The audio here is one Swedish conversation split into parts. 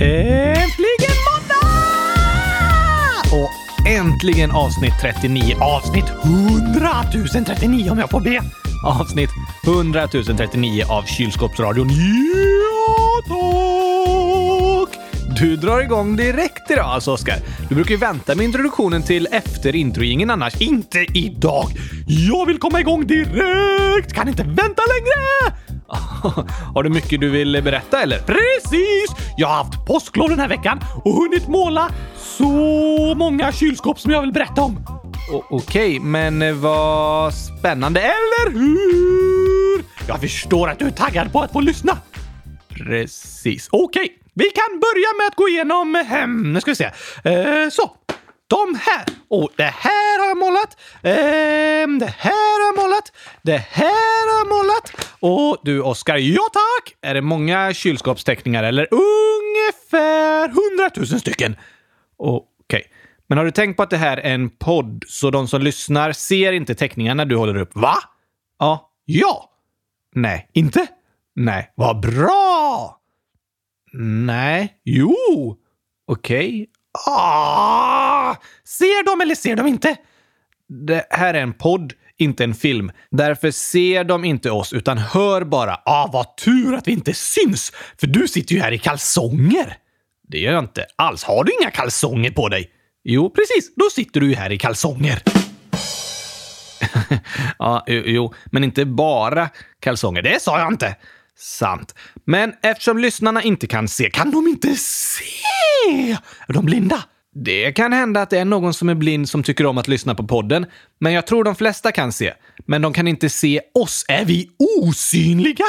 Äntligen måndag! Och äntligen avsnitt 39. Avsnitt 100 039 om jag får be. Avsnitt 100 039 av Kylskåpsradion. Ja, tack! Du drar igång direkt idag alltså, Oskar. Du brukar ju vänta med introduktionen till efter introjingen annars. Inte idag! Jag vill komma igång direkt! Kan inte vänta längre! Har du mycket du vill berätta eller? Precis! Jag har haft påsklov den här veckan och hunnit måla så många kylskåp som jag vill berätta om. Okej, okay, men vad spännande, eller hur? Jag förstår att du är taggad på att få lyssna. Precis. Okej, okay. vi kan börja med att gå igenom... Hem, nu ska vi se. Eh, så. De här. Och det här har jag målat. Ehm, det här har jag målat. Det här har jag målat. Och du, Oskar, ja tack! Är det många kylskåpsteckningar eller? Ungefär hundratusen stycken. Okej. Okay. Men har du tänkt på att det här är en podd, så de som lyssnar ser inte teckningarna du håller upp? Va? Ja. Ja. Nej, inte? Nej. Vad bra! Nej. Jo. Okej. Ah! Ser de eller ser de inte? Det här är en podd, inte en film. Därför ser de inte oss utan hör bara. Ah, vad tur att vi inte syns! För du sitter ju här i kalsonger. Det gör jag inte alls. Har du inga kalsonger på dig? Jo, precis. Då sitter du ju här i kalsonger. ja, jo, men inte bara kalsonger. Det sa jag inte. Sant. Men eftersom lyssnarna inte kan se, kan de inte se? Är de blinda? Det kan hända att det är någon som är blind som tycker om att lyssna på podden, men jag tror de flesta kan se. Men de kan inte se oss. Är vi osynliga?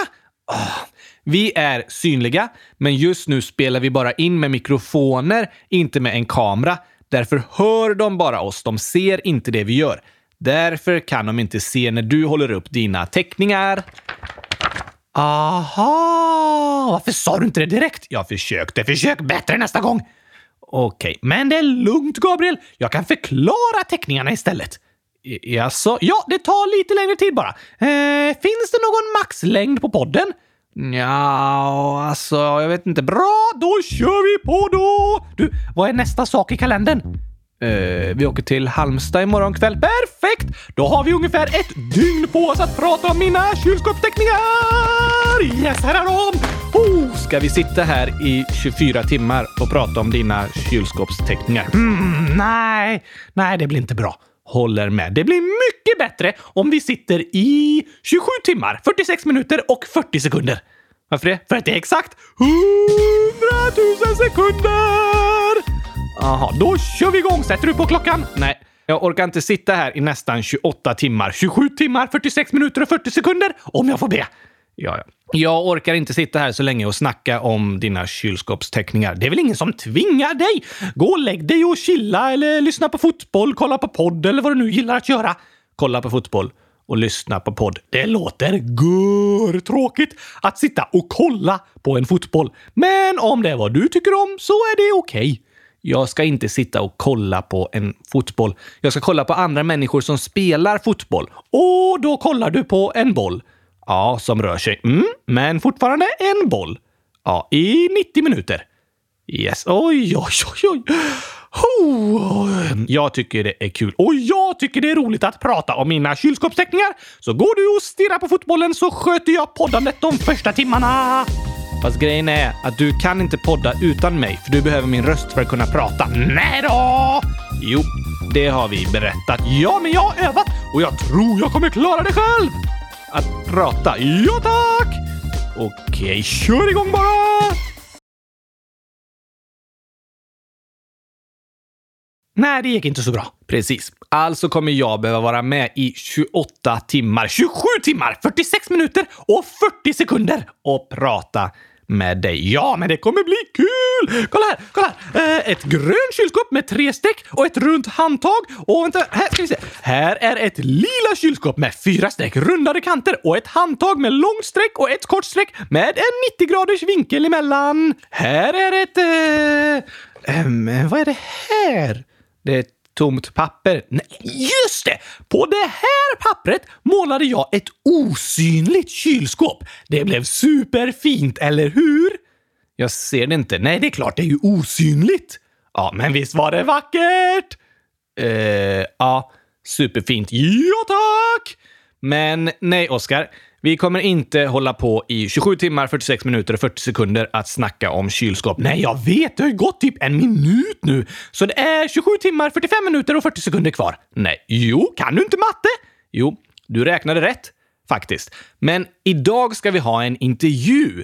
Oh. Vi är synliga, men just nu spelar vi bara in med mikrofoner, inte med en kamera. Därför hör de bara oss. De ser inte det vi gör. Därför kan de inte se när du håller upp dina teckningar. Aha! Varför sa du inte det direkt? Jag försökte. Försök bättre nästa gång. Okej, okay. men det är lugnt, Gabriel. Jag kan förklara teckningarna istället. Jaså? Ja, det tar lite längre tid bara. Eh, finns det någon maxlängd på podden? Ja, alltså, jag vet inte. Bra, då kör vi på då! Du, vad är nästa sak i kalendern? Uh, vi åker till Halmstad imorgon kväll. Perfekt! Då har vi ungefär ett dygn på oss att prata om mina kylskåpsteckningar! Yes, här är de! Oh, ska vi sitta här i 24 timmar och prata om dina kylskåpsteckningar? Mm, nej, nej, det blir inte bra. Håller med. Det blir mycket bättre om vi sitter i 27 timmar, 46 minuter och 40 sekunder. Varför det? För att det är exakt 100 000 sekunder! Jaha, då kör vi igång! Sätter du på klockan? Nej. Jag orkar inte sitta här i nästan 28 timmar, 27 timmar, 46 minuter och 40 sekunder om jag får be. Ja, ja. Jag orkar inte sitta här så länge och snacka om dina kylskåpsteckningar. Det är väl ingen som tvingar dig? Gå och lägg dig och chilla eller lyssna på fotboll, kolla på podd eller vad du nu gillar att göra. Kolla på fotboll och lyssna på podd. Det låter gör tråkigt att sitta och kolla på en fotboll. Men om det är vad du tycker om så är det okej. Okay. Jag ska inte sitta och kolla på en fotboll. Jag ska kolla på andra människor som spelar fotboll. Och då kollar du på en boll. Ja, som rör sig. Mm, men fortfarande en boll. Ja, i 90 minuter. Yes. Oj, oj, oj, oj. Oh, jag tycker det är kul och jag tycker det är roligt att prata om mina kylskåpsteckningar. Så går du och stirrar på fotbollen så sköter jag poddandet de första timmarna. Fast grejen är att du kan inte podda utan mig, för du behöver min röst för att kunna prata. Nej då! Jo, det har vi berättat. Ja, men jag har övat och jag tror jag kommer klara det själv! Att prata? Ja, tack! Okej, kör igång bara! Nej, det gick inte så bra. Precis. Alltså kommer jag behöva vara med i 28 timmar, 27 timmar, 46 minuter och 40 sekunder och prata med dig. Ja, men det kommer bli kul! Kolla här, kolla här! Eh, ett grönt kylskåp med tre streck och ett runt handtag. Och vänta, här ska vi se. Här är ett lila kylskåp med fyra streck, rundade kanter och ett handtag med långt streck och ett kort streck med en 90 graders vinkel emellan. Här är ett... Eh, eh, vad är det här? Det är tomt papper. Nej, just det! På det här pappret målade jag ett osynligt kylskåp. Det blev superfint, eller hur? Jag ser det inte. Nej, det är klart, det är ju osynligt. Ja, men visst var det vackert? Eh, ja, superfint. Ja, tack! Men nej, Oskar. Vi kommer inte hålla på i 27 timmar, 46 minuter och 40 sekunder att snacka om kylskåp. Nej, jag vet. Det har ju gått typ en minut nu. Så det är 27 timmar, 45 minuter och 40 sekunder kvar. Nej, jo, kan du inte matte? Jo, du räknade rätt. Faktiskt. Men idag ska vi ha en intervju.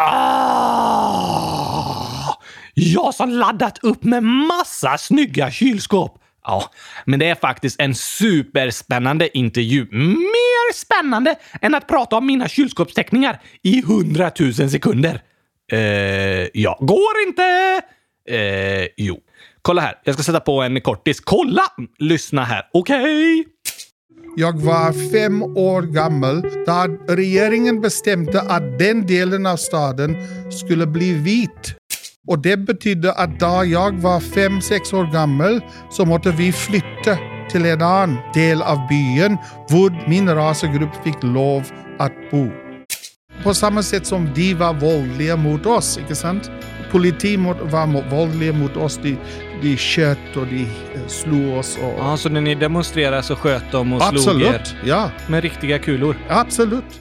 Ah! Jag som laddat upp med massa snygga kylskåp. Ja, men det är faktiskt en superspännande intervju. Mer spännande än att prata om mina kylskåpsteckningar i hundratusen sekunder. Eh, ja, går inte! Eh, jo. Kolla här, jag ska sätta på en kortis. Kolla! Lyssna här, okej? Okay. Jag var fem år gammal då regeringen bestämde att den delen av staden skulle bli vit. Och det betydde att då jag var fem, sex år gammal så måste vi flytta till en annan del av byn där min rasegrupp fick lov att bo. På samma sätt som de var våldliga mot oss, inte sant? Politi var våldliga mot oss. De, de sköt och de eh, slog oss. Och... Ja, så när ni demonstrerade så sköt de och Absolut, slog er? Absolut, ja. Med riktiga kulor? Absolut.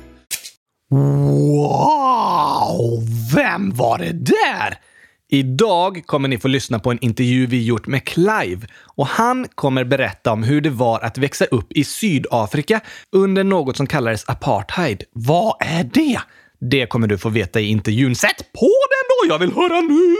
Wow! Vem var det där? Idag kommer ni få lyssna på en intervju vi gjort med Clive och han kommer berätta om hur det var att växa upp i Sydafrika under något som kallades apartheid. Vad är det? Det kommer du få veta i intervjun. Sätt på den då! Jag vill höra nu!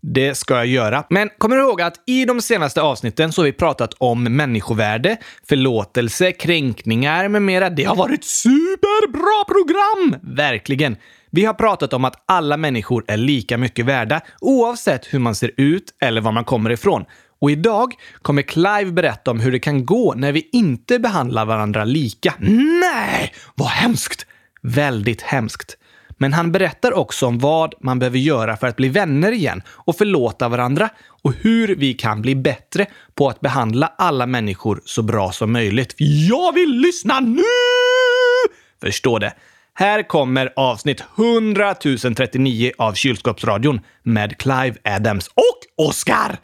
Det ska jag göra. Men kommer du ihåg att i de senaste avsnitten så har vi pratat om människovärde, förlåtelse, kränkningar med mera. Det har varit superbra program! Verkligen. Vi har pratat om att alla människor är lika mycket värda oavsett hur man ser ut eller var man kommer ifrån. Och idag kommer Clive berätta om hur det kan gå när vi inte behandlar varandra lika. Nej, vad hemskt! Väldigt hemskt. Men han berättar också om vad man behöver göra för att bli vänner igen och förlåta varandra och hur vi kan bli bättre på att behandla alla människor så bra som möjligt. Jag vill lyssna nu! Förstå det. Här kommer avsnitt 100 039 av Kylskåpsradion med Clive Adams och Oscar.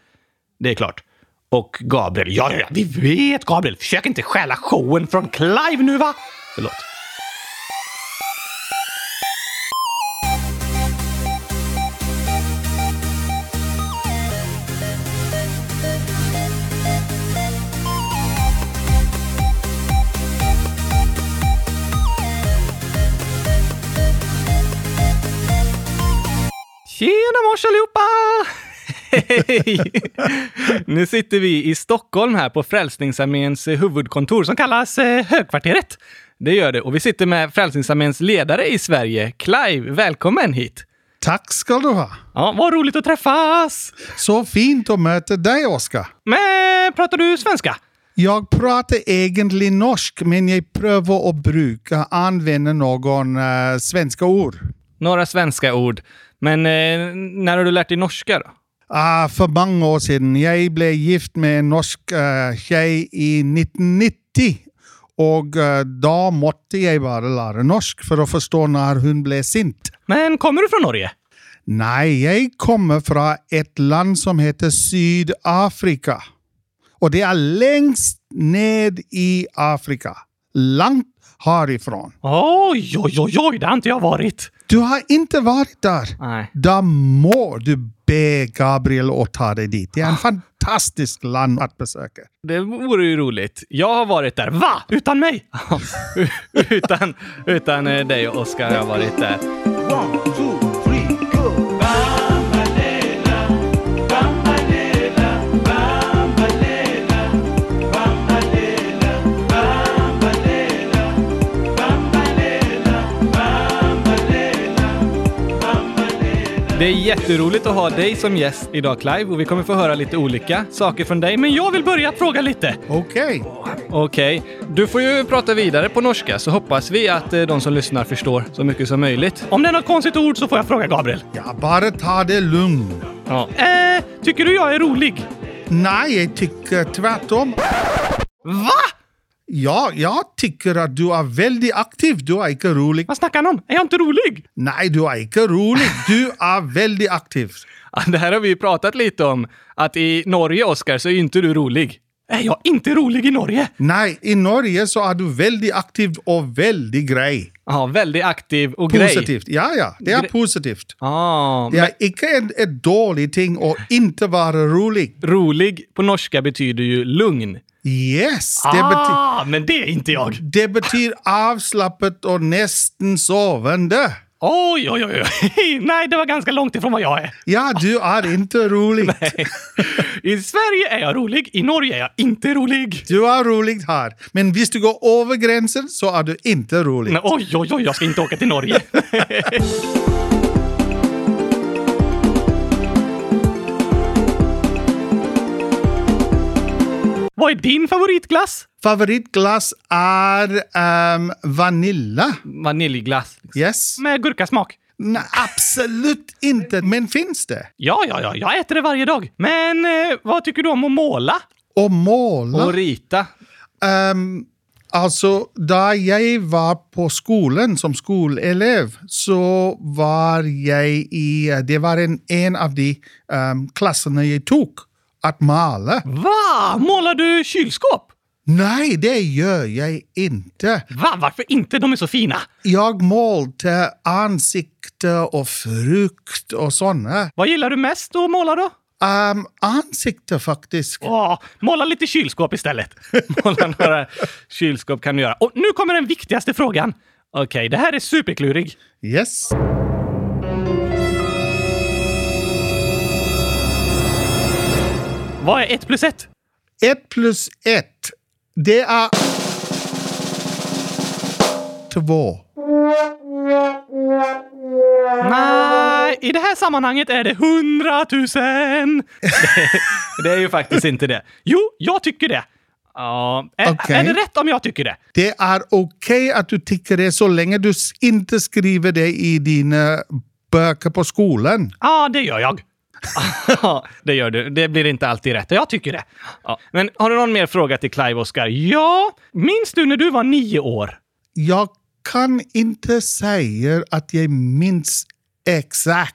Det är klart. Och Gabriel. Ja, ja, ja, vi vet Gabriel. Försök inte stjäla showen från Clive nu, va? Förlåt. Tjena mors allihopa! Hej! Nu sitter vi i Stockholm här på Frälsningsarméns huvudkontor som kallas eh, Högkvarteret. Det gör det. Och vi sitter med Frälsningsarméns ledare i Sverige, Clive. Välkommen hit! Tack ska du ha. Ja, vad roligt att träffas! Så fint att möta dig, Oskar. Men pratar du svenska? Jag pratar egentligen norsk, men jag prövar att bruka använda någon uh, svenska ord. Några svenska ord. Men eh, när har du lärt dig norska då? Ah, för många år sedan. Jag blev gift med en norsk uh, tjej i 1990. Och uh, då måste jag bara lära norsk för att förstå när hon blev sint. Men kommer du från Norge? Nej, jag kommer från ett land som heter Sydafrika. Och det är längst ned i Afrika. Långt härifrån. Oj, oj, oj, oj, det har inte jag varit. Du har inte varit där. Nej. Då må du be Gabriel att ta dig dit. Det är en fantastisk land att besöka. Det vore ju roligt. Jag har varit där. Va? Utan mig? utan, utan eh, dig och Oskar har jag varit där. One, two. Det är jätteroligt att ha dig som gäst idag Clive och vi kommer få höra lite olika saker från dig. Men jag vill börja fråga lite. Okej. Okay. Okej. Okay. Du får ju prata vidare på norska så hoppas vi att eh, de som lyssnar förstår så mycket som möjligt. Om det är något konstigt ord så får jag fråga Gabriel. Ja, bara ta det lugnt. Ja. Eh, tycker du jag är rolig? Nej, jag tycker tvärtom. Va? Ja, jag tycker att du är väldigt aktiv. Du är inte rolig. Vad snackar han om? Är jag inte rolig? Nej, du är inte rolig. Du är väldigt aktiv. Det här har vi ju pratat lite om. Att i Norge, Oskar, så är inte du rolig. Är jag inte rolig i Norge? Nej, i Norge så är du väldigt aktiv och väldigt grej. Ja, väldigt aktiv och grej. Positivt. Ja, ja, det är Gre- positivt. Ah, Det är inte en, ett dåligt ting att inte vara rolig. men rolig på norska betyder ju lugn. Yes, det, ah, men det är inte jag. det betyder avslappnat och nästan sovande. Oj, oj, oj. Nej, det var ganska långt ifrån vad jag är. Ja, du är inte rolig. I Sverige är jag rolig, i Norge är jag inte rolig. Du är rolig här. Men visst du går över gränsen så är du inte rolig. Oj, oj, oj, jag ska inte åka till Norge. Vad är din favoritglass? Favoritglass är um, vanilla. Vaniljglass. Yes? Med gurkasmak. Nej, absolut inte. Men finns det? Ja, ja, ja, jag äter det varje dag. Men eh, vad tycker du om att måla? Och måla? Och rita. Ehm, alltså, där jag var på skolan som skolelev så var jag i... Det var en, en av de um, klasserna jag tog att måla. Va? Målar du kylskåp? Nej, det gör jag inte. Va? Varför inte? De är så fina. Jag målade ansikte och frukt och såna. Vad gillar du mest att måla då? Um, ansikte faktiskt. Åh, måla lite kylskåp istället. Måla några kylskåp kan du göra. Och nu kommer den viktigaste frågan. Okej, det här är superklurig. Yes. Vad är ett plus ett? Ett plus ett, det är två. Nej, i det här sammanhanget är det hundratusen. Det är ju faktiskt inte det. Jo, jag tycker det. Ja, är, Okej. är det rätt om jag tycker det? Det är okej att du tycker det så länge du inte skriver det i dina böcker på skolan. Ja, det gör jag. Ja, det gör du. Det blir inte alltid rätt. Jag tycker det. Ja. Men har du någon mer fråga till Clive, Oskar? Ja, minns du när du var nio år? Jag kan inte säga att jag minns exakt,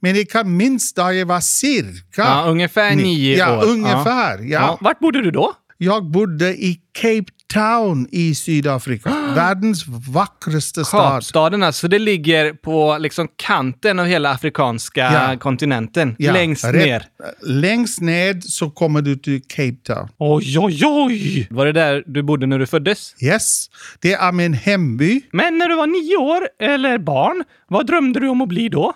men jag kan minnas där jag var cirka. Ja, ungefär Ni- nio ja, år. ungefär. Ja. Ja. Vart bodde du då? Jag bodde i Cape Town i Sydafrika. Världens vackraste stad. Kapstaden alltså, det ligger på liksom kanten av hela afrikanska Ja. kontinenten. Ja, längst rätt. ner. Längst ned så kommer du till Cape Town. Oj, oj, oj! Var det där du bodde när du föddes? Yes, det är min hemby. Men när du var nio år, eller barn, vad drömde du om att bli då?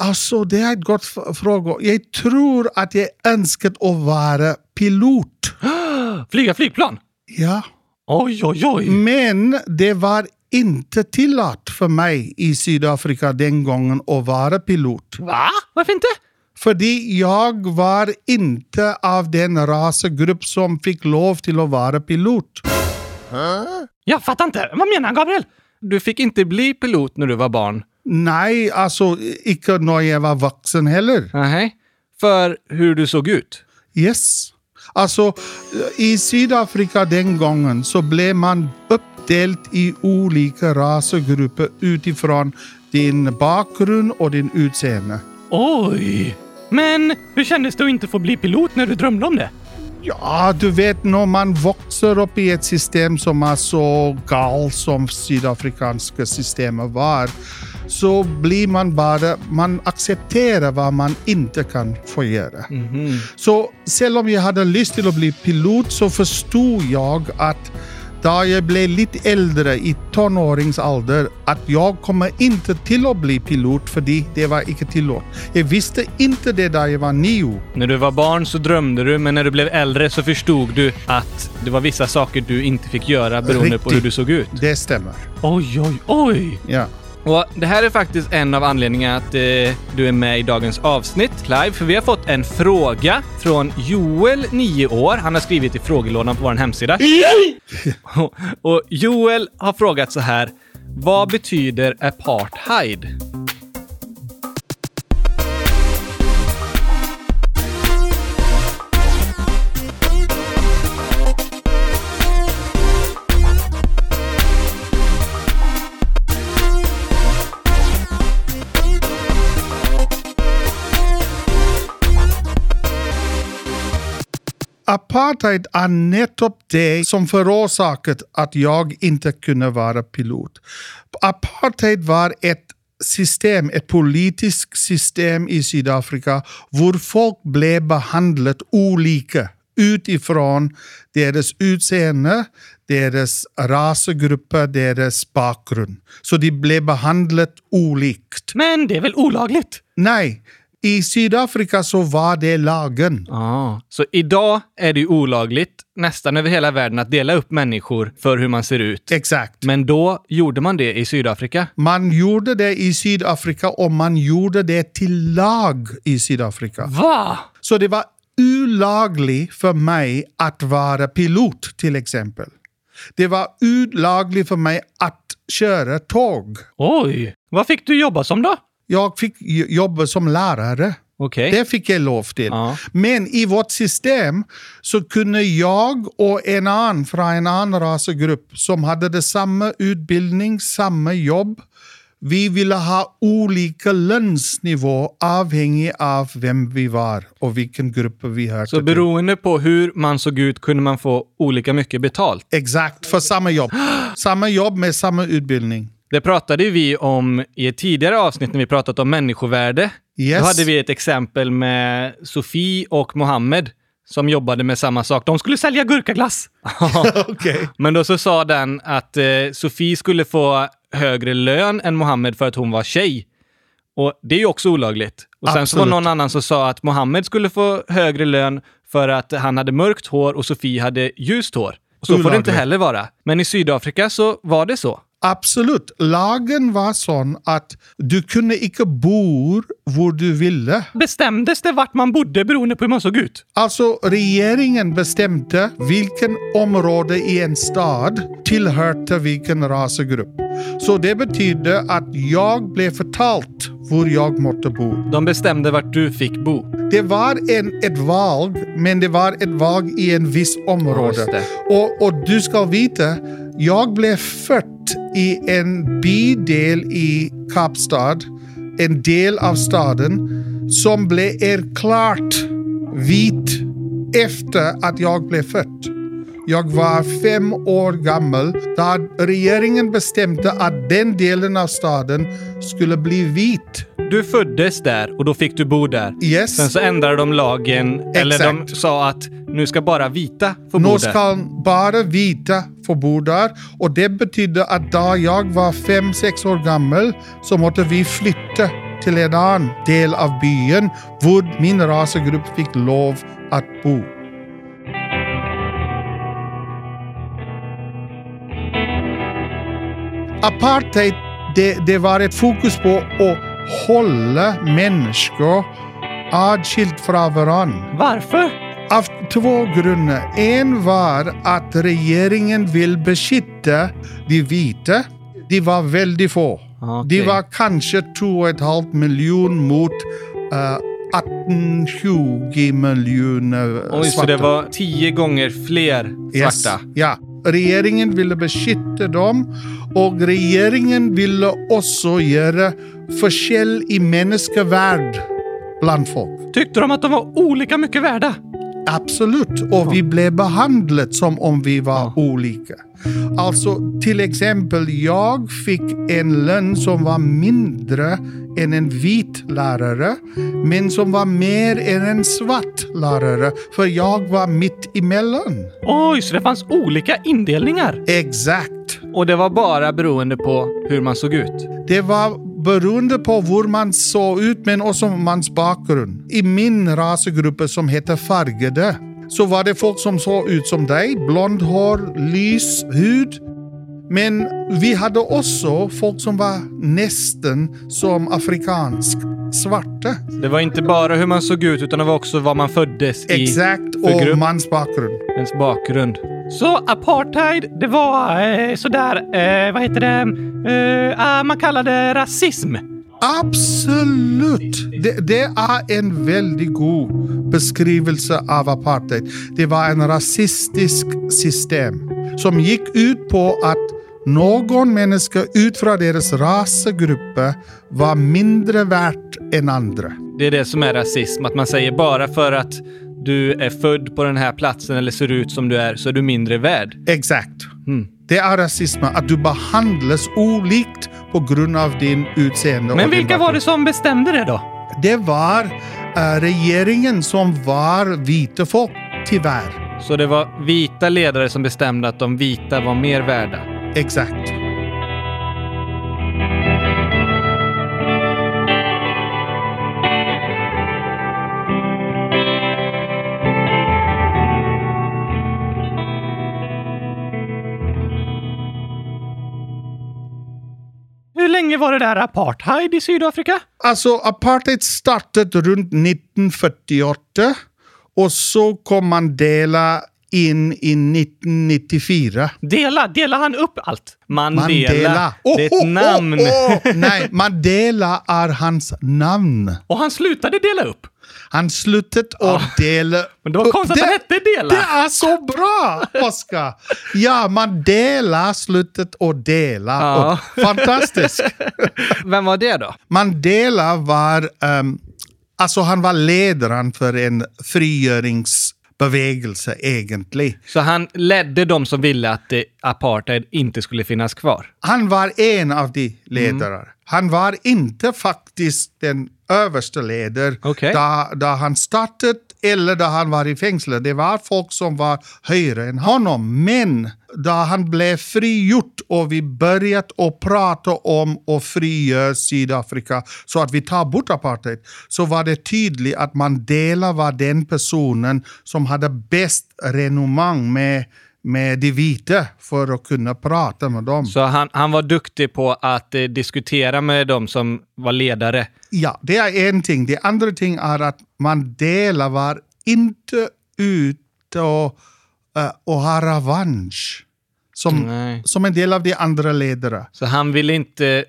Alltså, det är ett gott f- fråga. Jag tror att jag önskat att vara pilot. Flyga flygplan? Ja. Oj, oj, oj! Men det var inte tillåt för mig i Sydafrika den gången att vara pilot. Va? Varför inte? För jag var inte av den rasegrupp som fick lov till att vara pilot. Jag fattar inte. Vad menar han, Gabriel? Du fick inte bli pilot när du var barn. Nej, alltså icke när jag var vuxen heller. Nej. För hur du såg ut? Yes. Alltså, i Sydafrika den gången så blev man uppdelt i olika rasegrupper utifrån din bakgrund och din utseende. Oj! Men hur kändes det att inte få bli pilot när du drömde om det? Ja, du vet när man växer upp i ett system som är så galet som sydafrikanska systemet var, så blir man bara, man accepterar vad man inte kan få göra. Så selv om jag hade lust till att bli pilot så förstod jag att då jag blev lite äldre i tonåringsålder att jag kommer inte till att bli pilot för det var inte tillåtet. Jag visste inte det där jag var nio. När du var barn så drömde du, men när du blev äldre så förstod du att det var vissa saker du inte fick göra beroende på Riktigt. hur du såg ut. Det stämmer. Oj, oj, oj! Ja. Och det här är faktiskt en av anledningarna att eh, du är med i dagens avsnitt, Clive, för vi har fått en fråga från Joel, 9 år. Han har skrivit i frågelådan på vår hemsida. och, och Joel har frågat så här. Vad betyder apartheid? Apartheid är nettopp det som förorsakat att jag inte kunde vara pilot. Apartheid var ett system, ett politiskt system i Sydafrika hvor folk blev behandlat olika utifrån deras utseende, deras rasgrupper, deras bakgrund. Så de blev behandlat olikt. Men det är väl olagligt? Nej, i Sydafrika så var det lagen. Ah. Så idag är det ju olagligt nästan över hela världen att dela upp människor för hur man ser ut. Exakt. Men då gjorde man det i Sydafrika. Man gjorde det i Sydafrika och man gjorde det till lag i Sydafrika. Va? Så det var olagligt för mig att vara pilot till exempel. Det var olagligt för mig att köra tåg. Oj, vad fick du jobba som då? Jag fick jobba som lärare. Okej. Det fick jag lov till. Ja. Men i vårt system så kunde jag och en annan från en annan rasgrupp som hade samma utbildning, samma jobb. Vi ville ha olika lönsnivå avhängig av vem vi var och vilken grupp vi hörde Så till. beroende på hur man såg ut kunde man få olika mycket betalt. Exakt, för samma jobb. samma jobb med samma utbildning. Det pratade ju vi om i ett tidigare avsnitt när vi pratat om människovärde. Yes. Då hade vi ett exempel med Sofie och Mohammed som jobbade med samma sak. De skulle sälja gurkaglass. Okej. Men då så sa den att eh, Sofie skulle få högre lön än Mohammed för att hon var tjej. Och det är ju också olagligt. Och sen så var Absolut. någon annan som sa att Mohammed skulle få högre lön för att han hade mörkt hår och Sofie hade ljust hår. Och så får det inte Olagligt. heller vara. Men i Sydafrika så var det så. Absolut. Lagen var sån att du kunde inte bo var du ville. Bestämdes det vart man bodde beroende på hur man såg ut? Alltså regeringen bestämde vilken område i en stad tillhörde vilken rasgrupp. Så det betyder att jag blev förtalt var jag måste bo. De bestämde vart du fick bo. Det var en, ett val, men det var ett val i en viss område. och, och du ska veta, jag blev född i en bydel i Kapstad, en del av staden, som blev erklärt vit efter att jag blev född. Jag var fem år gammal då regeringen bestämde att den delen av staden skulle bli vit. Du föddes där och då fick du bo där. Yes. Sen så ändrade de lagen, eller de Exakt. sa att nu ska bara vita få bo Nu där. ska bara vita få bo där och det betyder att då jag var fem, sex år gammal så måste vi flytta till en annan del av byn där min rasgrupp fick lov att bo. Apartheid, det, det var ett fokus på att hålla människor adskilt från varandra. Varför? Av två grunder. En var att regeringen vill beskydda de vita. De var väldigt få. Okej. De var kanske 2,5 miljoner mot uh, 18-20 miljoner Oj, så svarta. det var tio gånger fler Yes. svarta. Ja. Regeringen ville beskydda dem och regeringen ville också göra skillnad i människovärd bland folk. Tyckte de att de var olika mycket värda? Absolut, och vi blev behandlade som om vi var olika. Alltså till exempel, jag fick en lön som var mindre än en vit lärare, men som var mer än en svart lärare, för jag var mitt emellan. Oj, så det fanns olika indelningar? Exakt. Och det var bara beroende på hur man såg ut. Det var beroende på hur man såg ut, men också mans bakgrund. I min rasgrupp som heter färgade, så var det folk som såg ut som dig, blond hår, lys hud. Men vi hade också folk som var nästan som afrikansk svarta. Det var inte bara hur man såg ut, utan det var också vad man föddes i. Exakt, och mans bakgrund. Ens bakgrund. Så apartheid, det var eh, sådär, eh, vad heter det, eh, ah, man kallar det rasism. Absolut! Det, det är en väldigt god beskrivelse av apartheid. Det var en rasistisk system som gick ut på att någon människa ut från deras rasgrupper var mindre värt än andra. Det är det som är rasism, att man säger bara för att du är född på den här platsen eller ser ut som du är så är du mindre värd. Exakt. Det är rasism, att du behandlas olikt på grund av din utseende. Men vilka var det som bestämde det då? Det var eh, regeringen som var vita folk, tyvärr. Så det var vita ledare som bestämde att de vita var mer värda. Exakt. Länge var det där apartheid i Sydafrika? Alltså, apartheid startade runt 1948 och så kom Mandela in i 1994. Dela, dela han upp allt? Mandela. Mandela. Det är ett namn. oh, oh. Nej, Mandela är hans namn. Och han slutade dela upp? Han slutat att dela Men det var konstigt att han hette Dela. Det är så bra, Oskar! Ja, Mandela slutat att dela Ja. upp. Fantastiskt! Vem var det då? Mandela var, um, alltså han var ledaren för en frigöringsbevägelse egentligen. Så han ledde de som ville att apartheid inte skulle finnas kvar. Han var en av de ledare. Han var inte faktiskt den översta ledaren Okej. där, där han startade eller där han var i fängsel. Det var folk som var högre än honom. Men där han blev frigjort och vi börjat att prata om att frigöra Sydafrika så att vi tar bort apartheid så var det tydligt att Mandela var den personen som hade bäst renomang med med de vita för att kunna prata med dem. Så han, han var duktig på att eh, diskutera med de som var ledare. Ja, det är en ting. Det andra ting är att Mandela var inte ute och, uh, och ha revansch. Som, Nej. som en del av de andra ledare. Så han ville inte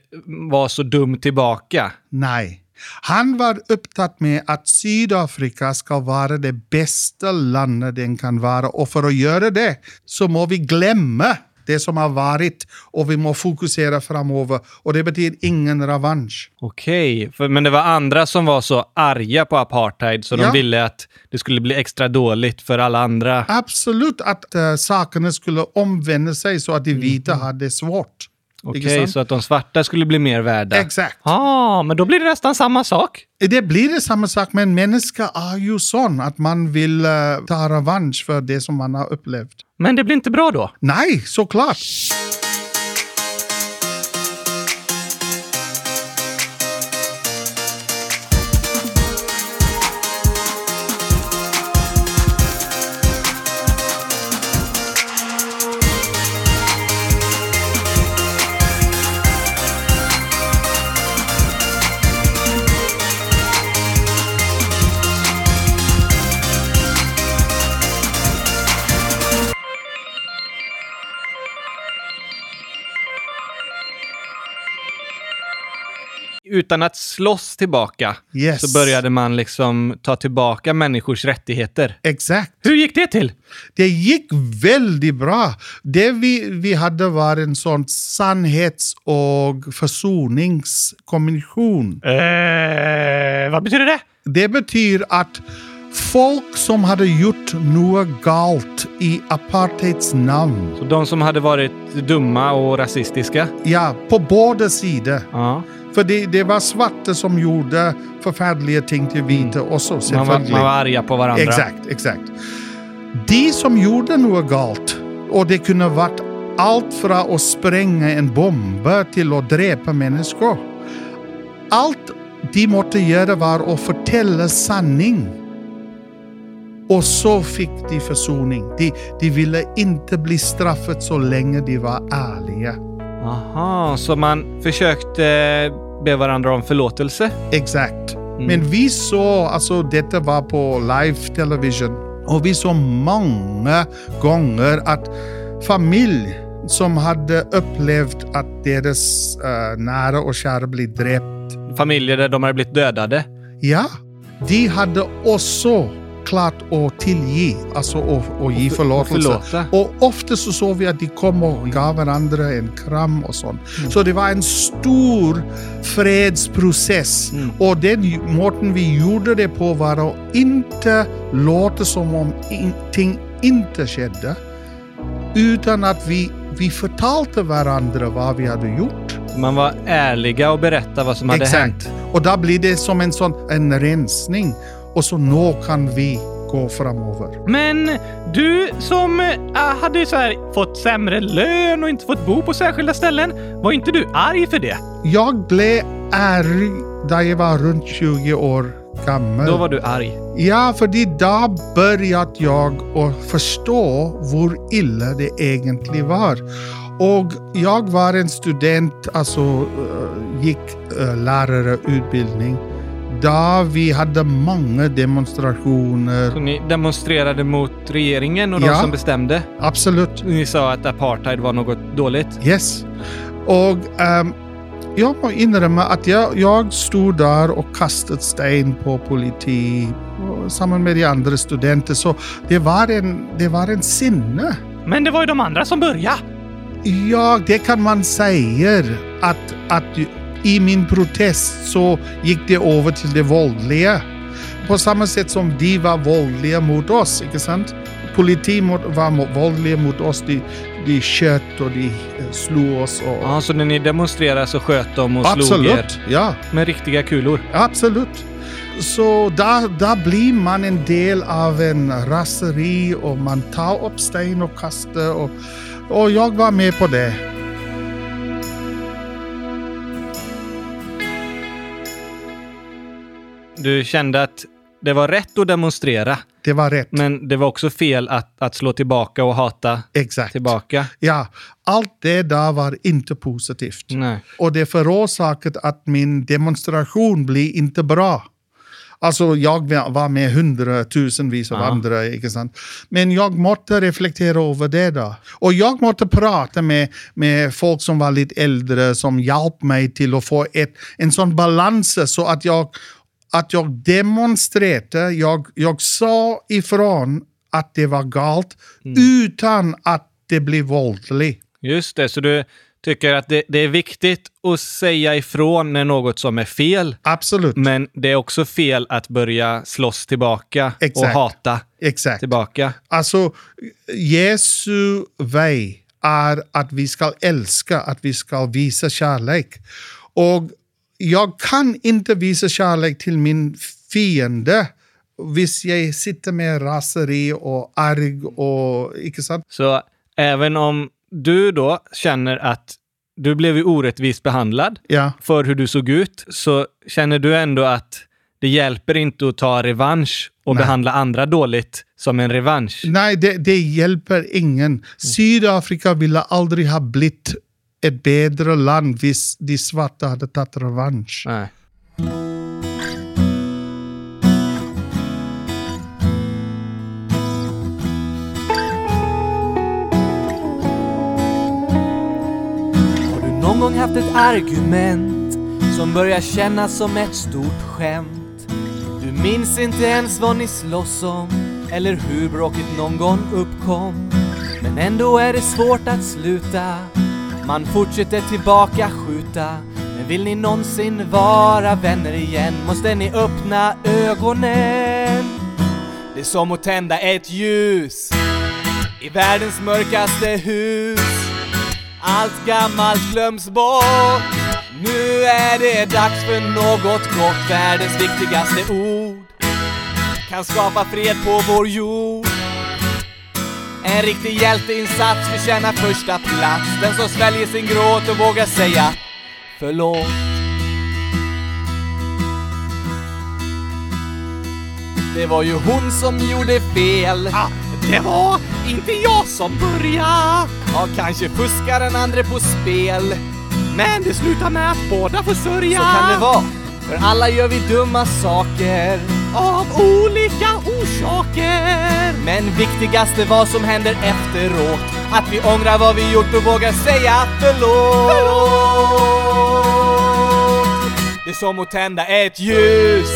vara så dum tillbaka. Nej. Han var upptatt med att Sydafrika ska vara det bästa landet den kan vara. Och för att göra det så må vi glömma det som har varit och vi må fokusera framöver. Och det betyder ingen revansch. Okej, för- men det var andra som var så arga på apartheid så Ja. de ville att det skulle bli extra dåligt för alla andra. Absolut att uh, sakerna skulle omvända sig så att de vita hade svårt. Okej, så att de svarta skulle bli mer värda. Exakt. Ja, ah, men då blir det nästan samma sak. Det blir det samma sak, men människa är ju sån att man vill uh, ta revansch för det som man har upplevt. Men det blir inte bra då. Nej, såklart. Utan att slåss tillbaka Yes. så började man liksom ta tillbaka människors rättigheter. Exakt. Hur gick det till? Det gick väldigt bra. Det vi, vi hade var en sån sannhets och försoningskommission. Eh, vad betyder det? Det betyder att folk som hade gjort något galt i apartheids namn, Så de som hade varit dumma och rasistiska. ja, på båda sidor. Ja. För det, det var svarta som gjorde förfärliga ting till vita också, Man, var, man var arga på varandra. Exakt, exakt. De som gjorde något galt, och det kunde varit allt från att spränga en bomb till att dräpa människor. Allt de måste göra var att förtälla sanning. Och så fick de försoning. De, de ville inte bli straffet så länge de var ärliga. Aha, så man försökte be varandra om förlåtelse? Exakt. Men vi såg, alltså detta var på live television, och vi såg många gånger att familj som hade upplevt att deras eh, nära och kära blivit dräpt, Familjer där de hade blivit dödade? ja, de hade också klart att tillge, alltså att, att ge för- förlåtelse. och förlåta. Och ofta så såg vi att de kom och gav varandra en kram och sånt. Så det var en stor fredsprocess. Och den måten vi gjorde det på var att inte låta som om ingenting inte skedde. Utan att vi, vi förtalte varandra vad vi hade gjort. Man var ärliga och berättade vad som hade hänt. Exakt. Och då blir det som en sån en rensning. Och så nå kan vi gå framöver. Men du som äh, hade så här, fått sämre lön och inte fått bo på särskilda ställen, var inte du arg för det? Jag blev arg när jag var runt 20 år gammal. Då var du arg. Ja, för då började jag att förstå hur illa det egentligen var. Och jag var en student, alltså eh, gick uh, lärarutbildning, där vi hade många demonstrationer. Så ni demonstrerade mot regeringen och de Ja. som bestämde. Absolut. Ni sa att apartheid var något dåligt. Yes. Och ehm, jag må inrymma att jag, jag stod där och kastade sten på politi samman med de andra studenter. Så det var en, det var en sinne. Men det var ju de andra som började. Ja, det kan man säga att, att i min protest så gick det över till det våldliga. På samma sätt som de var våldliga mot oss, inte sant? Politi var våldliga mot oss. De, de sköt och de eh, slog oss. Och, Ja, så när ni demonstrerade så sköt de och slog er Absolut, ja. med riktiga kulor. Absolut. Så där, där blir man en del av en raseri och man tar upp sten och kastar. Och, och jag var med på det. Du kände att det var rätt att demonstrera, Det var rätt. men det var också fel att, att slå tillbaka och hata Exakt. tillbaka. Ja, allt det där var inte positivt. Nej. Och det förorsakade att min demonstration blev inte bra. Alltså jag var med hundratusenvis av Ja. andra, inte sant? Men jag måste reflektera över det då. Och jag måste prata med, med folk som var lite äldre som hjälpte mig till att få ett, en sån balans så att jag, att jag demonstrerade, jag, jag sa ifrån att det var galt utan att det blev våldligt. Just det, så du tycker att det, det är viktigt att säga ifrån när något som är fel, Absolut. men det är också fel att börja slåss tillbaka och Exakt. hata Exakt. tillbaka. Alltså, Jesu väg är att vi ska älska, att vi ska visa kärlek. Och jag kan inte visa kärlek till min fiende hvis jag sitter med raseri och arg och... Inte sant? Så även om du då känner att du blev ju orättvist behandlad Ja, för hur du såg ut, så känner du ändå att det hjälper inte att ta revansch och Nej. behandla andra dåligt som en revansch. nej, det, det hjälper ingen. Sydafrika ville aldrig ha blivit ett bättre land hvis de svarta hade tagit revansch. Nej. Har du någon gång haft ett argument som börjar kännas som ett stort skämt? Du minns inte ens vad ni slåss om eller hur bråket någon gång uppkom. Men ändå är det svårt att sluta. Man fortsätter tillbaka skjuta. Men vill ni någonsin vara vänner igen måste ni öppna ögonen. Det är som att tända ett ljus i världens mörkaste hus. Allt gammalt glöms bort. Nu är det dags för något gott. Världens viktigaste ord kan skapa fred på vår jord. En riktig hjälteinsats förtjänar första plats. Den som sväljer sin gråt och vågar säga förlåt. Det var ju hon som gjorde fel. Ah, det var inte jag som började. Ja, kanske fuskar den andra på spel. Men det slutar med att båda får sörja. Så kan det vara. För alla gör vi dumma saker. Av olika orsaker. Men viktigast är vad som händer efteråt. Att vi ångrar vad vi gjort och vågar säga förlåt. Det är som att tända ett ljus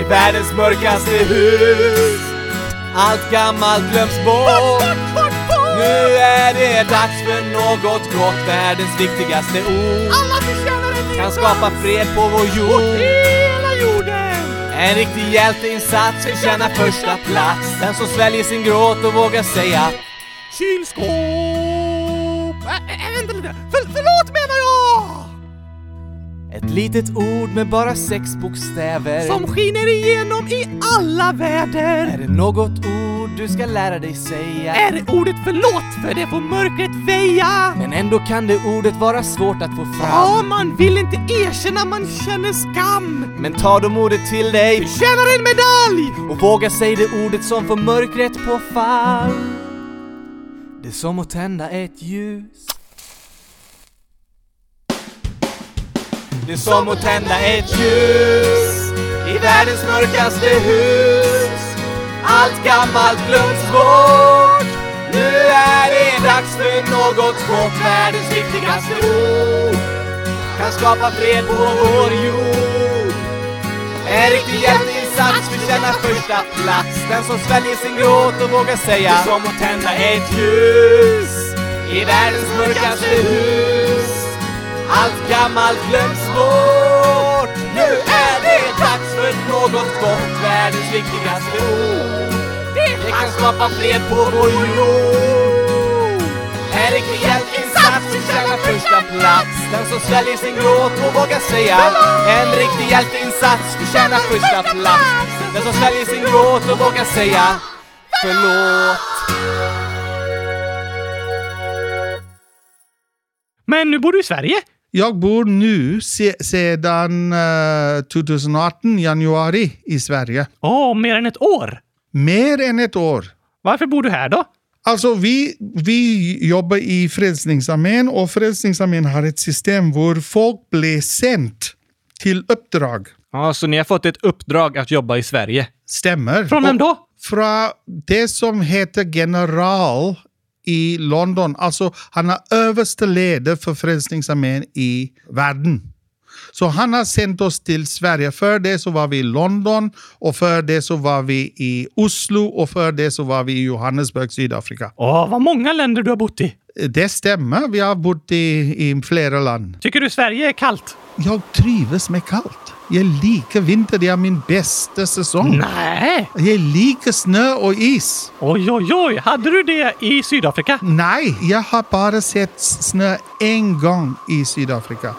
i världens mörkaste hus. Allt gammalt glöms bort. Nu är det dags för något gott, världens viktigaste ord. Alla förtjänar en ny Kan skapa fred på vår jord. hela jorden! En riktig hjälteinsats förtjänar första plats. Den som sväljer sin gråt och vågar säga Kylskåp! Äh, vänta lite. För, förlåt menar jag! Ett litet ord med bara sex bokstäver. Som skiner igenom i alla väder. Är det något ord du ska lära dig säga? Är det ordet förlåt för det får mörkret väja? Men ändå kan det ordet vara svårt att få fram. Ja, man vill inte erkänna man känner skam. Men ta då modet till dig Förtjänar en medalj! och våga säga det ordet som får mörkret på fall. Det är som att tända ett ljus. Det är som att tända ett ljus i världens mörkaste hus. Allt gammalt glöms bort. Nu är det dags för något gott. Världens viktigaste ord kan skapa fred på vår jord. En riktig hjälteinsats förtjänar första plats. Den som sväljer sin gråt och vågar säga Det är som att tända ett ljus i världens mörkaste hus. Allt gammalt glöms bort. Nu är det något gott. Världens viktigaste ord. Det kan skapa fred på vår jord. Här är En insats, vi tjänar första plats. Den som sväljer sin gråt och vågar säga En riktig hjälteinsats förtjänar första plats. Den som sväljer sin gråt och vågar säga Förlåt. Men nu bor du i Sverige. Jag bor nu se, sedan eh, 2018, januari, i Sverige. Åh, mer än ett år. Mer än ett år. Varför bor du här då? Alltså vi, vi jobbar i Frälsningsarmén och Frälsningsarmén har ett system där folk blir sänt till uppdrag. Ja, så ni har fått ett uppdrag att jobba i Sverige. Stämmer. Från vem då? Från det som heter general i London. Alltså han är överste ledare för Frälsningsarmén i världen. Så han har sänt oss till Sverige. För det så var vi i London och för det så var vi i Oslo och för det så var vi i Johannesburg, Sydafrika. Åh, vad många länder du har bott i. Det stämmer, vi har bott i, i flera land. Tycker du Sverige är kallt? Jag trivs med kallt. Jag liker vinter, det är min bästa säsong. Nej. Jag liker snö och is. Oj, oj, oj. Hade du det i Sydafrika? Nej, jag har bara sett snö en gång i Sydafrika.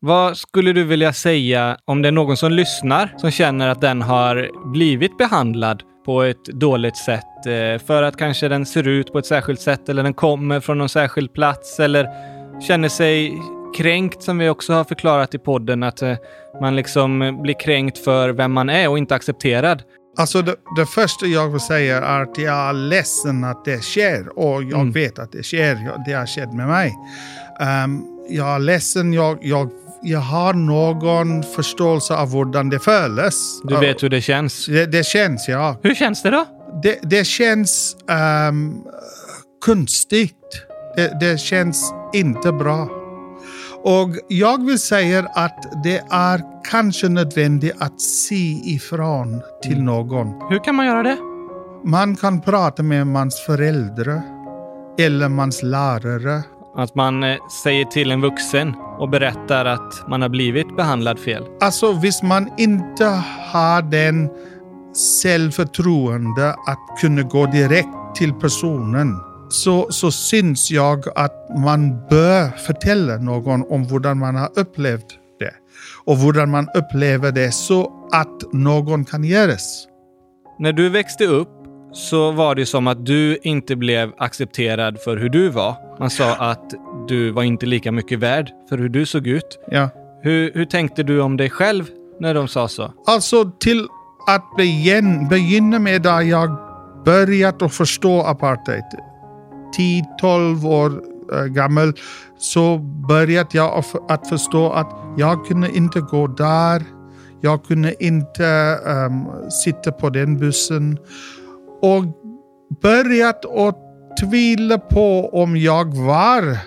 Vad skulle du vilja säga om det är någon som lyssnar som känner att den har blivit behandlad på ett dåligt sätt eh, för att kanske den ser ut på ett särskilt sätt eller den kommer från någon särskild plats eller känner sig kränkt som vi också har förklarat i podden att eh, man liksom blir kränkt för vem man är och inte accepterad. Alltså det, det första jag vill säga är att jag är ledsen att det sker och jag Mm. vet att det sker. Det har skett med mig. Ehm, jag är ledsen, jag, jag, jag har någon förståelse av hur det känns. Du vet hur det känns. Det, det känns, ja. Hur känns det då? Det, det känns um, konstigt. Det, det känns inte bra. Och jag vill säga att det är kanske nödvändigt att se ifrån till någon. Hur kan man göra det? Man kan prata med mans föräldrar eller mans lärare. Att man eh, säger till en vuxen och berättar att man har blivit behandlad fel. Alltså, hvis man inte har den självförtroende att kunna gå direkt till personen så, så syns jag att man bör förtälla någon om hur man har upplevt det och hur man upplever det så att någon kan göras. När du växte upp så var det som att du inte blev accepterad för hur du var. Man sa att du var inte lika mycket värd för hur du såg ut. Ja. Hur, hur tänkte du om dig själv när de sa så? Alltså till att begin, begynna med där jag börjat att förstå apartheid. 10-12 år äh, gammal så började jag att, förstå att jag kunde inte gå där. Jag kunde inte ehm, sitta på den bussen. Och börjat att tvivla på om jag var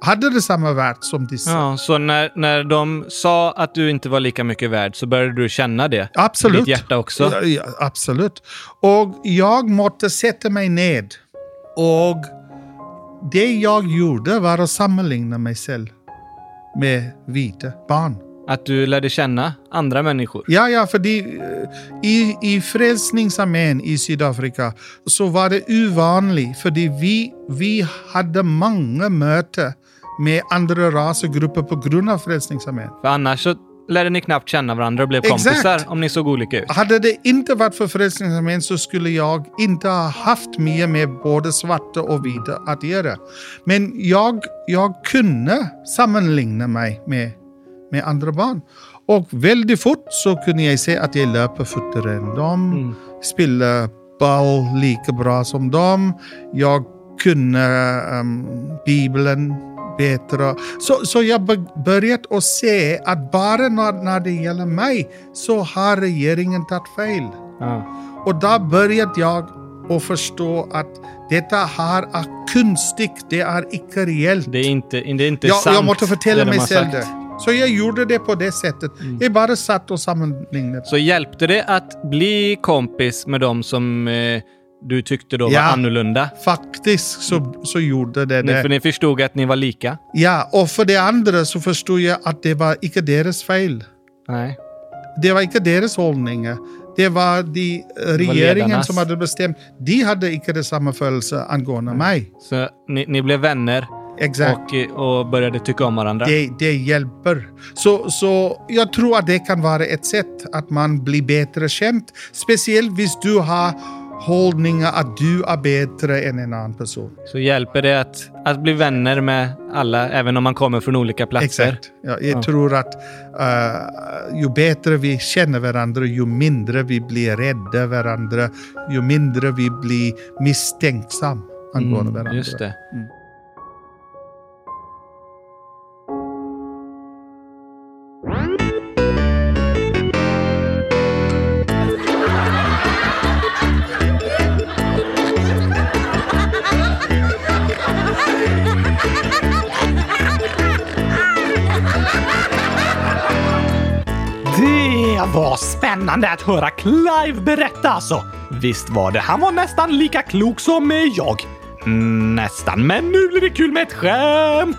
hade det samma värde som dessa. Ja, så när, när de sa att du inte var lika mycket värd så började du känna det? Absolut. I ditt hjärta också? Ja, ja, absolut. Och jag måste sätta mig ned. Och det jag gjorde var att sammanligna mig själv med vita barn. Att du lärde känna andra människor? Ja, ja, för det, i, i Frälsningsarmén i Sydafrika så var det ovanligt, för vi, vi hade många möten med andra rasgrupper på grund av Frälsningsarmén. För annars så lärde ni knappt känna varandra och blev Exakt. kompisar om ni såg olika ut. Hade det inte varit för Frälsningsarmén så skulle jag inte ha haft mer med både svarta och vita att göra. Men jag, jag kunde sammanligna mig med, med andra barn. Och väldigt fort så kunde jag se att jag löper fortare än dem, spelar boll lika bra som dem. Jag kunde um, Bibeln bättre. Så, så jag börjat att se att bara när, när det gäller mig så har regeringen tagit fel. Ja. Och då började jag att förstå att detta här är kunstigt, det är icke reellt. Det är inte, det är inte jag, sant. jag måste förtälla mig själv. Mm. det. Så jag gjorde det på det sättet. Jag bara satt och sammanlignade. Så hjälpte det att bli kompis med dem som eh, du tyckte då var Ja. annorlunda? Faktiskt så, så gjorde det Ni, det. för ni förstod att ni var lika? Ja, och för det andra så förstod jag att det var icke deras fel. Nej. Det var icke deras hållning. Det var de eh, regeringen ledarnas. som hade bestämt. De hade det samma födelse angående mig. Så ni, ni blev vänner Exakt. och, och började tycka om varandra? Det, det hjälper. Så, så jag tror att det kan vara ett sätt att man blir bättre känd. Speciellt om du har hållningar att du är bättre än en annan person. Så hjälper det att, att bli vänner med alla, även om man kommer från olika platser? Exakt. Ja, jag tror att eh, ju bättre vi känner varandra, ju mindre vi blir rädda varandra, ju mindre vi blir misstänksam angående varandra. Mm, Just det. Det Vad spännande att höra Clive berätta alltså. Visst var det. Han var nästan lika klok som jag. Mm, nästan, men nu blir det kul med ett skämt!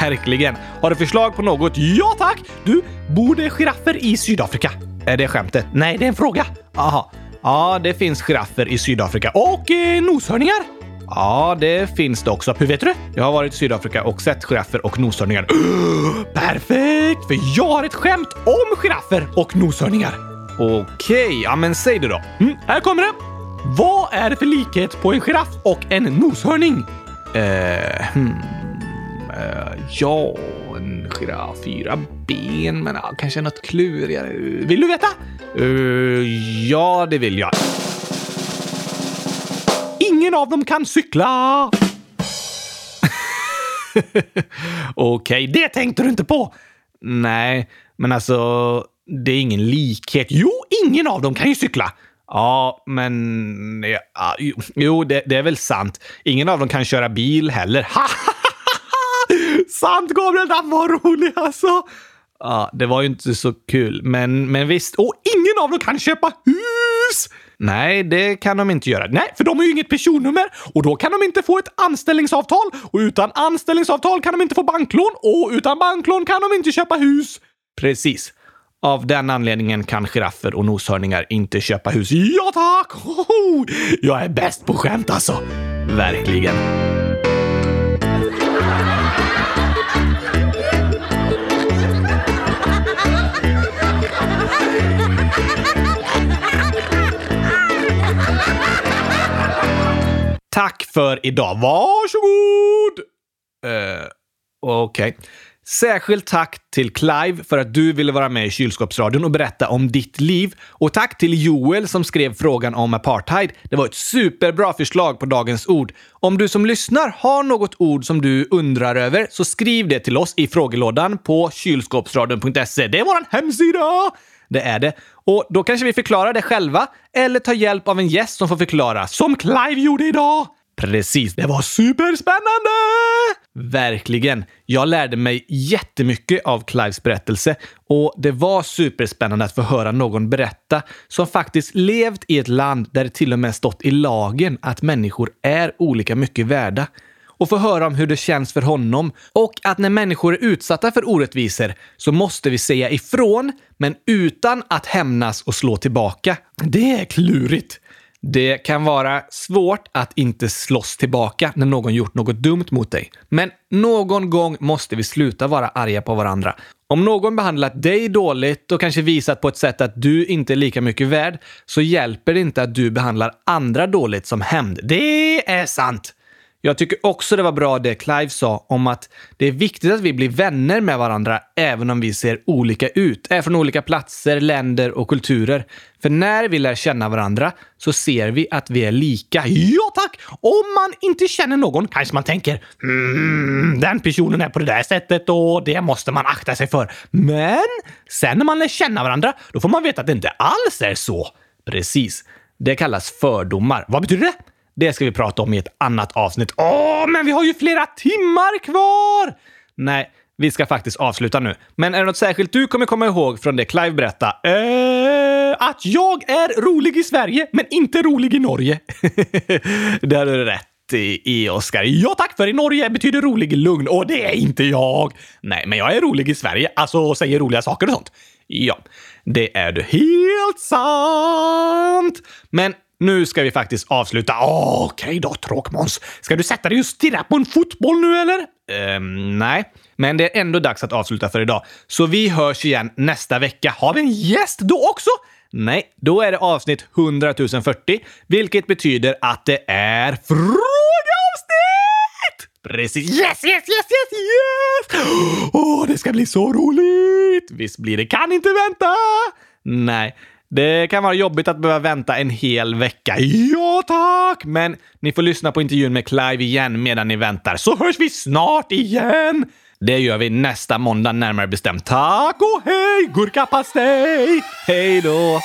Verkligen. Har du förslag på något? Ja tack! Du, bor det giraffer i Sydafrika? Är det skämtet? Nej, det är en fråga. Aha. Ja, det finns giraffer i Sydafrika. Och eh, noshörningar? Ja, det finns det också. Hur vet du det? Jag har varit i Sydafrika och sett giraffer och noshörningar. Perfekt! För jag har ett skämt om giraffer och noshörningar. Okej, ja men säg det då. Mm, här kommer det. Vad är det för likhet på en giraff och en noshörning? Eh, hmm, eh, ja, en giraff, fyra ben, men ja, kanske något klurigare. Vill du veta? Eh, ja, det vill jag. Ingen av dem kan cykla! Okej, det tänkte du inte på. Nej, men alltså, det är ingen likhet. Jo, ingen av dem kan ju cykla. Ja, men... Ja, ah, jo, jo det, det är väl sant. Ingen av dem kan köra bil heller. sant, Gabriel! Den var rolig alltså! Ja, det var ju inte så kul, men, men visst. Och ingen av dem kan köpa hus! Nej, det kan de inte göra. Nej, för de har ju inget personnummer och då kan de inte få ett anställningsavtal och utan anställningsavtal kan de inte få banklån och utan banklån kan de inte köpa hus. Precis. Av den anledningen kan giraffer och noshörningar inte köpa hus. Ja tack! Jag är bäst på skämt alltså. Verkligen. Tack för idag. Varsågod! Uh, Okej. Särskilt tack till Clive för att du ville vara med i Kylskåpsradion och berätta om ditt liv. Och tack till Joel som skrev frågan om apartheid. Det var ett superbra förslag på dagens ord. Om du som lyssnar har något ord som du undrar över så skriv det till oss i frågelådan på kylskåpsradion.se. Det är vår hemsida! Det är det. Och då kanske vi förklarar det själva eller tar hjälp av en gäst som får förklara, som Clive gjorde idag. Precis, det var superspännande! Verkligen. Jag lärde mig jättemycket av Clives berättelse och det var superspännande att få höra någon berätta som faktiskt levt i ett land där det till och med stått i lagen att människor är olika mycket värda och få höra om hur det känns för honom och att när människor är utsatta för orättvisor så måste vi säga ifrån, men utan att hämnas och slå tillbaka. Det är klurigt. Det kan vara svårt att inte slåss tillbaka när någon gjort något dumt mot dig. Men någon gång måste vi sluta vara arga på varandra. Om någon behandlat dig dåligt och kanske visat på ett sätt att du inte är lika mycket värd så hjälper det inte att du behandlar andra dåligt som hämnd. Det är sant! Jag tycker också det var bra det Clive sa om att det är viktigt att vi blir vänner med varandra även om vi ser olika ut, är från olika platser, länder och kulturer. För när vi lär känna varandra så ser vi att vi är lika. Ja tack! Om man inte känner någon kanske man tänker mm, den personen är på det där sättet och det måste man akta sig för. Men sen när man lär känna varandra, då får man veta att det inte alls är så. Precis. Det kallas fördomar. Vad betyder det? Det ska vi prata om i ett annat avsnitt. Åh, men vi har ju flera timmar kvar! Nej, vi ska faktiskt avsluta nu. Men är det något särskilt du kommer komma ihåg från det Clive berättade? Eh, att jag är rolig i Sverige, men inte rolig i Norge. det har du rätt i, Oskar. Ja tack, för i Norge betyder rolig lugn och det är inte jag. Nej, men jag är rolig i Sverige, alltså säger roliga saker och sånt. Ja, det är du helt sant. Men nu ska vi faktiskt avsluta. Okej okay då, Tråkmåns. Ska du sätta dig och stirra på en fotboll nu eller? Ehm, nej, men det är ändå dags att avsluta för idag. Så vi hörs igen nästa vecka. Har vi en gäst då också? Nej, då är det avsnitt 100 040, vilket betyder att det är frågeavsnitt! Precis. Yes, yes, yes, yes, yes! Åh, oh, det ska bli så roligt! Visst blir det. Kan inte vänta! Nej, det kan vara jobbigt att behöva vänta en hel vecka. Ja, tack! Men ni får lyssna på intervjun med Clive igen medan ni väntar, så hörs vi snart igen! Det gör vi nästa måndag närmare bestämt. Tack och hej, gurkapastej! Hej då!